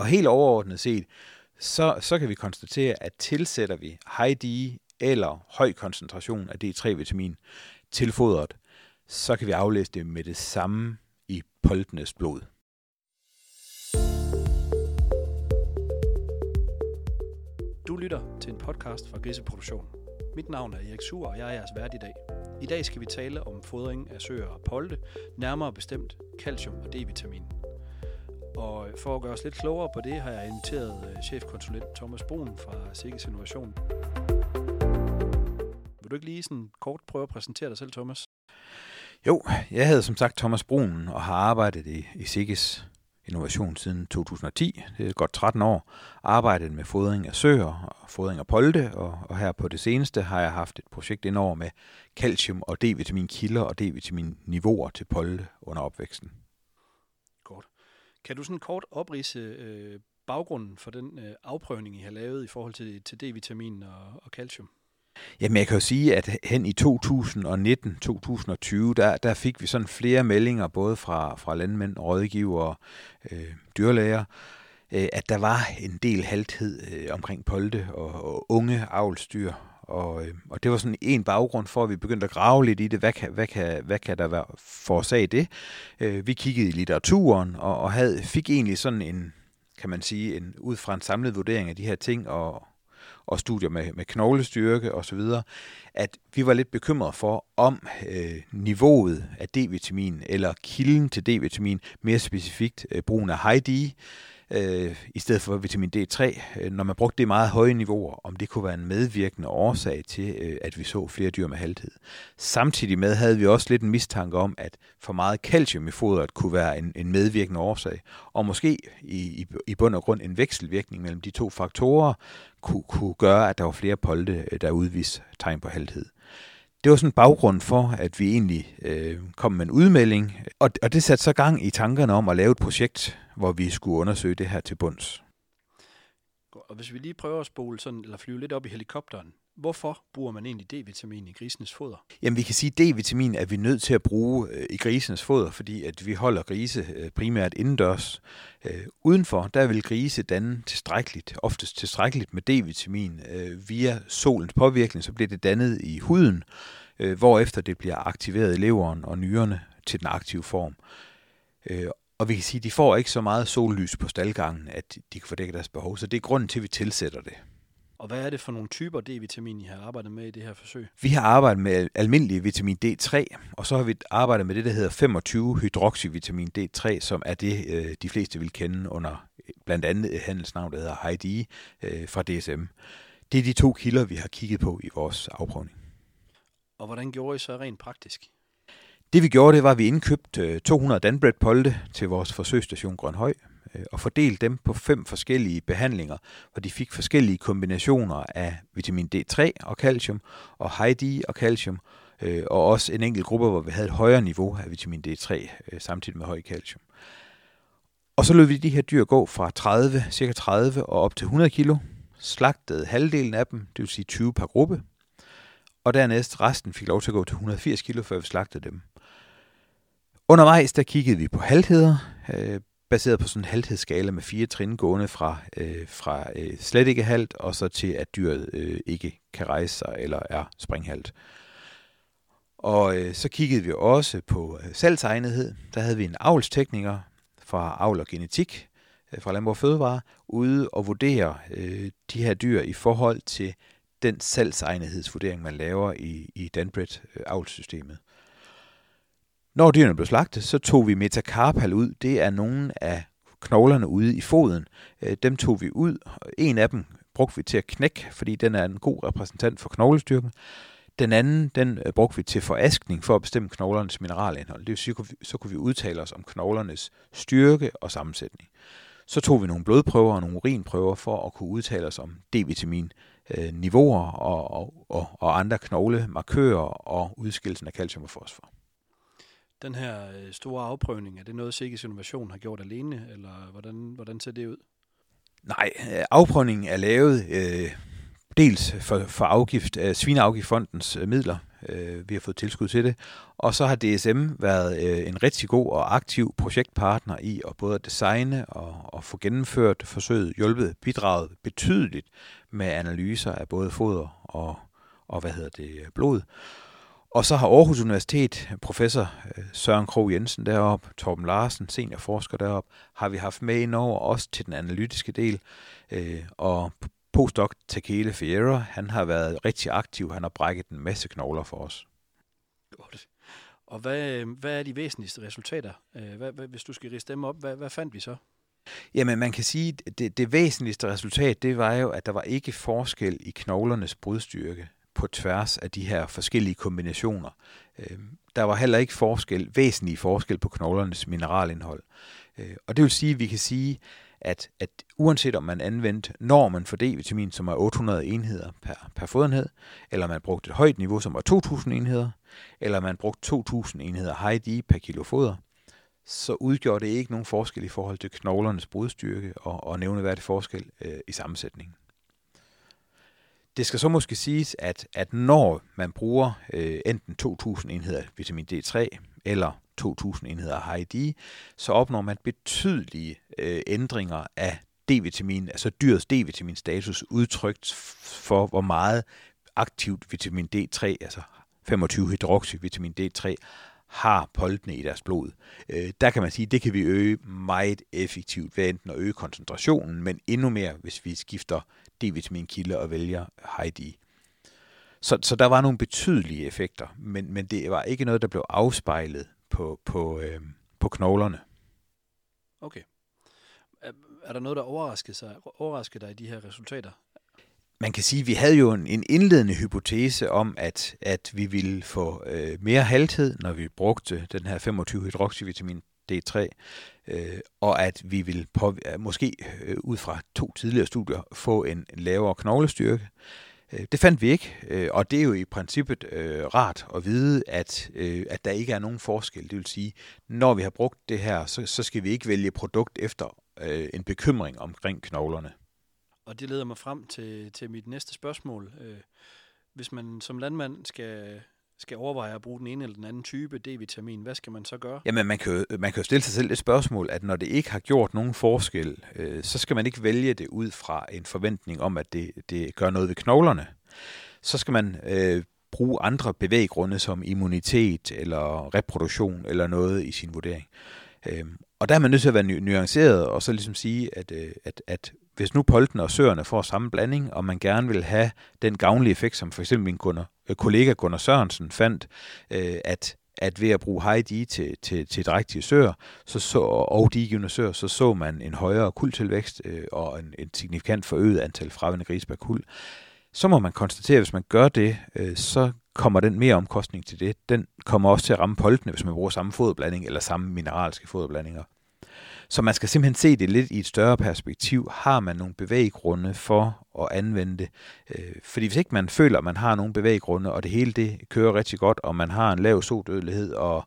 Og helt overordnet set, så, så kan vi konstatere, at tilsætter vi high D eller høj koncentration af D3-vitamin til fodret, så kan vi aflæse det med det samme i poltenes blod. Du lytter til en podcast fra Griseproduktion. Mit navn er Erik Sur, og jeg er jeres vært i dag. I dag skal vi tale om fodring af søer og polte, nærmere bestemt calcium og D-vitamin. Og for at gøre os lidt klogere på det, har jeg inviteret øh, chefkonsulent Thomas Brun fra Sikkes Innovation. Vil du ikke lige sådan kort prøve at præsentere dig selv, Thomas? Jo, jeg hedder som sagt Thomas Brun og har arbejdet i, i Sikkes Innovation siden 2010. Det er godt 13 år. Arbejdet med fodring af søer og fodring af polte, og, og her på det seneste har jeg haft et projekt indover med calcium og D-vitamin kilder og D-vitamin niveauer til polte under opvæksten. Kan du sådan kort oprise øh, baggrunden for den øh, afprøvning, I har lavet i forhold til, til D-vitamin og, og calcium? Jamen, jeg kan jo sige, at hen i 2019-2020, der, der fik vi sådan flere meldinger, både fra, fra landmænd, rådgivere, øh, dyrlæger, øh, at der var en del halthed øh, omkring polte og, og unge avlsdyr. Og, øh, og det var sådan en baggrund for, at vi begyndte at grave lidt i det. Hvad kan, hvad kan, hvad kan der være forårsag det? Øh, vi kiggede i litteraturen og, og havde, fik egentlig sådan en, kan man sige, en, ud fra en samlet vurdering af de her ting, og, og studier med, med knoglestyrke osv., at vi var lidt bekymrede for, om øh, niveauet af D-vitamin eller kilden til D-vitamin, mere specifikt øh, brugen af high D, øh, i stedet for vitamin D3, øh, når man brugte det meget høje niveauer, om det kunne være en medvirkende årsag til, øh, at vi så flere dyr med halthed. Samtidig med havde vi også lidt en mistanke om, at for meget calcium i fodret kunne være en, en medvirkende årsag, og måske i, i, i bund og grund en vekselvirkning mellem de to faktorer kunne, kunne gøre, at der var flere polte, øh, der udviste tegn på halthed det var sådan en baggrund for, at vi egentlig øh, kom med en udmelding, og, og det satte så gang i tankerne om at lave et projekt, hvor vi skulle undersøge det her til bunds. Og hvis vi lige prøver at spole sådan, eller flyve lidt op i helikopteren, hvorfor bruger man egentlig D-vitamin i grisenes foder? Jamen vi kan sige, at D-vitamin er vi nødt til at bruge øh, i grisenes foder, fordi at vi holder grise øh, primært indendørs. Øh, udenfor, der vil grise danne tilstrækkeligt, oftest tilstrækkeligt med D-vitamin. Via solens påvirkning, så bliver det dannet i huden, hvorefter det bliver aktiveret i leveren og nyrerne til den aktive form. Og vi kan sige, at de får ikke så meget sollys på staldgangen, at de kan fordække deres behov. Så det er grunden til, at vi tilsætter det. Og hvad er det for nogle typer D-vitamin, I har arbejdet med i det her forsøg? Vi har arbejdet med almindelig vitamin D3, og så har vi arbejdet med det, der hedder 25 hydroxyvitamin D3, som er det, øh, de fleste vil kende under blandt andet et handelsnavn, der hedder Heidi øh, fra DSM. Det er de to kilder, vi har kigget på i vores afprøvning. Og hvordan gjorde I så rent praktisk? Det vi gjorde, det var, at vi indkøbte 200 øh, Danbred Polte til vores forsøgsstation Grønhøj, Øh, og fordelte dem på fem forskellige behandlinger, hvor de fik forskellige kombinationer af vitamin D3 og calcium, og Heidi D og calcium, øh, og også en enkelt gruppe, hvor vi havde et højere niveau af vitamin D3, øh, samtidig med høj calcium. Og så lod vi de her dyr gå fra 30, cirka 30 og op til 100 kilo, slagtede halvdelen af dem, det vil sige 20 per gruppe, og dernæst resten fik lov til at gå til 180 kilo, før vi slagtede dem. Undervejs der kiggede vi på haltheder, øh, baseret på sådan en halthedsskala med fire trin gående fra, øh, fra øh, slet ikke halt, og så til at dyret øh, ikke kan rejse sig eller er springhalt. Og øh, så kiggede vi også på øh, salgsegnethed. Der havde vi en avlstekniker fra Avl og Genetik øh, fra Landbrug Fødevare ude og vurdere øh, de her dyr i forhold til den salgsegnethedsvurdering, man laver i, i Danbred øh, avlssystemet. Når dyrene blev slagtet, så tog vi metacarpal ud. Det er nogle af knoglerne ude i foden. Øh, dem tog vi ud. En af dem brugte vi til at knække, fordi den er en god repræsentant for knoglestyrken. Den anden, den øh, brugte vi til foraskning for at bestemme knoglernes mineralindhold. Det vil sige, så kunne vi udtale os om knoglernes styrke og sammensætning. Så tog vi nogle blodprøver og nogle urinprøver for at kunne udtale os om D-vitamin niveauer og, og, og, og andre knoglemarkører og udskillelsen af calcium og fosfor. Den her øh, store afprøvning, er det noget, Sikkes Innovation har gjort alene, eller hvordan, hvordan ser det ud? Nej, øh, afprøvningen er lavet øh, dels for, for afgift af Svineafgiftfondens øh, midler. Øh, vi har fået tilskud til det. Og så har DSM været øh, en rigtig god og aktiv projektpartner i at både designe og, og få gennemført forsøget, hjulpet, bidraget betydeligt med analyser af både foder og, og hvad hedder det, blod. Og så har Aarhus Universitet, professor øh, Søren Krog Jensen deroppe, Torben Larsen, seniorforsker deroppe, har vi haft med ind over også til den analytiske del. Øh, og postdoc Takele Fiera, han har været rigtig aktiv. Han har brækket en masse knogler for os. Godt. Og hvad, hvad er de væsentligste resultater? Øh, hvad, hvad, hvis du skal riste dem op, hvad, hvad fandt vi så? Jamen, man kan sige, at det, det væsentligste resultat, det var jo, at der var ikke forskel i knoglernes brudstyrke på tværs af de her forskellige kombinationer. Øhm, der var heller ikke forskel, væsentlig forskel på knoglernes mineralindhold. Øh, og det vil sige, at vi kan sige, at, at uanset om man anvendte normen for D-vitamin, som er 800 enheder per, per fodenhed, eller man brugte et højt niveau, som var 2000 enheder, eller man brugte 2000 enheder high D per kilo foder, så udgjorde det ikke nogen forskel i forhold til knoglernes brudstyrke og, og nævneværdig forskel øh, i sammensætningen. Det skal så måske siges, at, at når man bruger øh, enten 2.000 enheder vitamin D3 eller 2.000 enheder HID, så opnår man betydelige øh, ændringer af D-vitamin, altså dyrets D-vitamin status udtrykt for, hvor meget aktivt vitamin D3, altså 25 hydroxyvitamin D3, har poltene i deres blod. Øh, der kan man sige, at det kan vi øge meget effektivt ved enten at øge koncentrationen, men endnu mere, hvis vi skifter D-vitaminkilde og vælger high D. Så, så der var nogle betydelige effekter, men, men det var ikke noget, der blev afspejlet på, på, øh, på knoglerne. Okay. Er, er der noget, der overraskede, sig, overraskede dig i de her resultater? Man kan sige, at vi havde jo en, en indledende hypotese om, at, at vi ville få øh, mere halthed, når vi brugte den her 25 hydroxyvitamin D3, øh, og at vi vil på, måske øh, ud fra to tidligere studier få en, en lavere knoglestyrke. Øh, det fandt vi ikke, øh, og det er jo i princippet øh, rart at vide, at, øh, at der ikke er nogen forskel. Det vil sige, når vi har brugt det her, så, så skal vi ikke vælge produkt efter øh, en bekymring omkring knoglerne. Og det leder mig frem til, til mit næste spørgsmål. Øh, hvis man som landmand skal skal overveje at bruge den ene eller den anden type D-vitamin, hvad skal man så gøre? Jamen, man kan, jo, man kan jo stille sig selv et spørgsmål, at når det ikke har gjort nogen forskel, øh, så skal man ikke vælge det ud fra en forventning om, at det, det gør noget ved knoglerne. Så skal man øh, bruge andre bevæggrunde som immunitet eller reproduktion eller noget i sin vurdering. Øh, og der er man nødt til at være nuanceret og så ligesom sige, at, øh, at, at hvis nu polten og søerne får samme blanding, og man gerne vil have den gavnlige effekt, som for eksempel min kunder, øh, kollega Gunnar Sørensen fandt, øh, at at ved at bruge high D til, til, til drægtige søer, så så, og digivende søer, så så man en højere kuldtilvækst øh, og en, en signifikant forøget antal fraværende grise per kuld. Så må man konstatere, at hvis man gør det, øh, så kommer den mere omkostning til det. Den kommer også til at ramme poltene, hvis man bruger samme foderblanding eller samme mineralske foderblandinger. Så man skal simpelthen se det lidt i et større perspektiv. Har man nogle bevæggrunde for at anvende det? Øh, fordi hvis ikke man føler, at man har nogle bevæggrunde, og det hele det kører rigtig godt, og man har en lav sodødelighed og,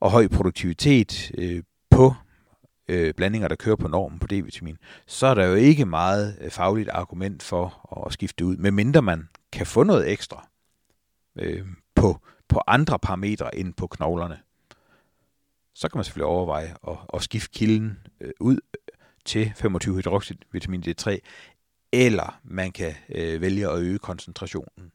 og høj produktivitet øh, på øh, blandinger, der kører på normen på D-vitamin, så er der jo ikke meget øh, fagligt argument for at skifte ud, medmindre man kan få noget ekstra øh, på, på andre parametre end på knoglerne så kan man selvfølgelig overveje at, at skifte kilden øh, ud til 25 hydroxyvitamin D3, eller man kan øh, vælge at øge koncentrationen.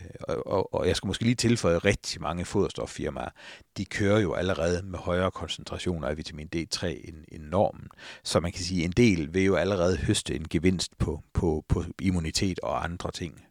Øh, og, og, og jeg skal måske lige tilføje, at rigtig mange foderstoffirmaer, de kører jo allerede med højere koncentrationer af vitamin D3 end, end normen. Så man kan sige, at en del vil jo allerede høste en gevinst på, på, på immunitet og andre ting.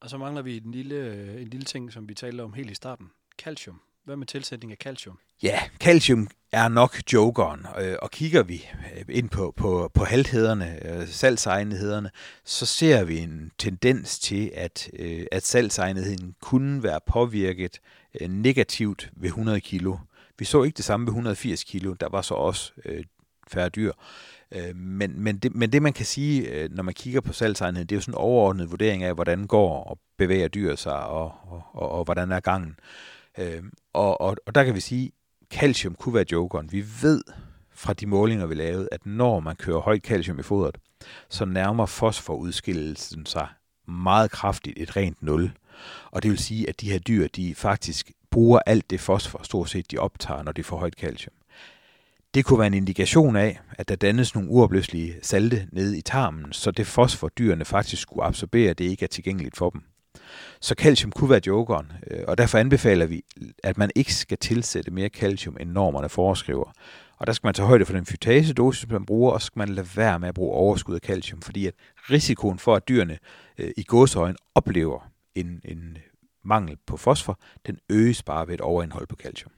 Og så mangler vi en lille, øh, en lille ting, som vi talte om helt i starten. Calcium. Hvad med tilsætning af calcium? Ja, calcium er nok jokeren, øh, og kigger vi øh, ind på, på, på halthederne, øh, salgsegnethederne, så ser vi en tendens til, at, øh, at salgsegnetheden kunne være påvirket øh, negativt ved 100 kilo. Vi så ikke det samme ved 180 kilo, der var så også færre dyr. Men, men, det, men det man kan sige, når man kigger på salgsegnetheden, det er jo sådan en overordnet vurdering af, hvordan går og bevæger dyr sig, og, og, og, og hvordan er gangen. Øh, Øhm, og, og, og der kan vi sige, calcium kunne være jokeren. Vi ved fra de målinger, vi lavede, at når man kører højt calcium i fodret, så nærmer fosforudskillelsen sig meget kraftigt et rent nul. Og det vil sige, at de her dyr, de faktisk bruger alt det fosfor, stort set de optager, når de får højt calcium. Det kunne være en indikation af, at der dannes nogle uopløselige salte nede i tarmen, så det fosfor, dyrene faktisk skulle absorbere, det ikke er tilgængeligt for dem. Så calcium kunne være jokeren, øh, og derfor anbefaler vi, at man ikke skal tilsætte mere calcium, end normerne foreskriver. Og der skal man tage højde for den fytasedosis, man bruger, og så skal man lade være med at bruge overskud af calcium, fordi at risikoen for, at dyrene øh, i godsøjen oplever en, en mangel på fosfor, den øges bare ved et overindhold på calcium.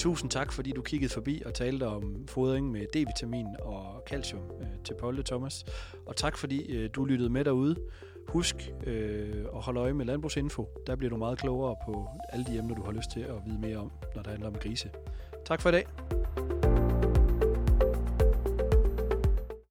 Tusind tak, fordi du kiggede forbi og talte om fodring med D-vitamin og calcium øh, til Polde Thomas. Og tak, fordi øh, du lyttede med derude. Husk øh, at holde øje med Landbrugsinfo. Der bliver du meget klogere på alle de emner, du har lyst til at vide mere om, når det handler om grise. Tak for i dag.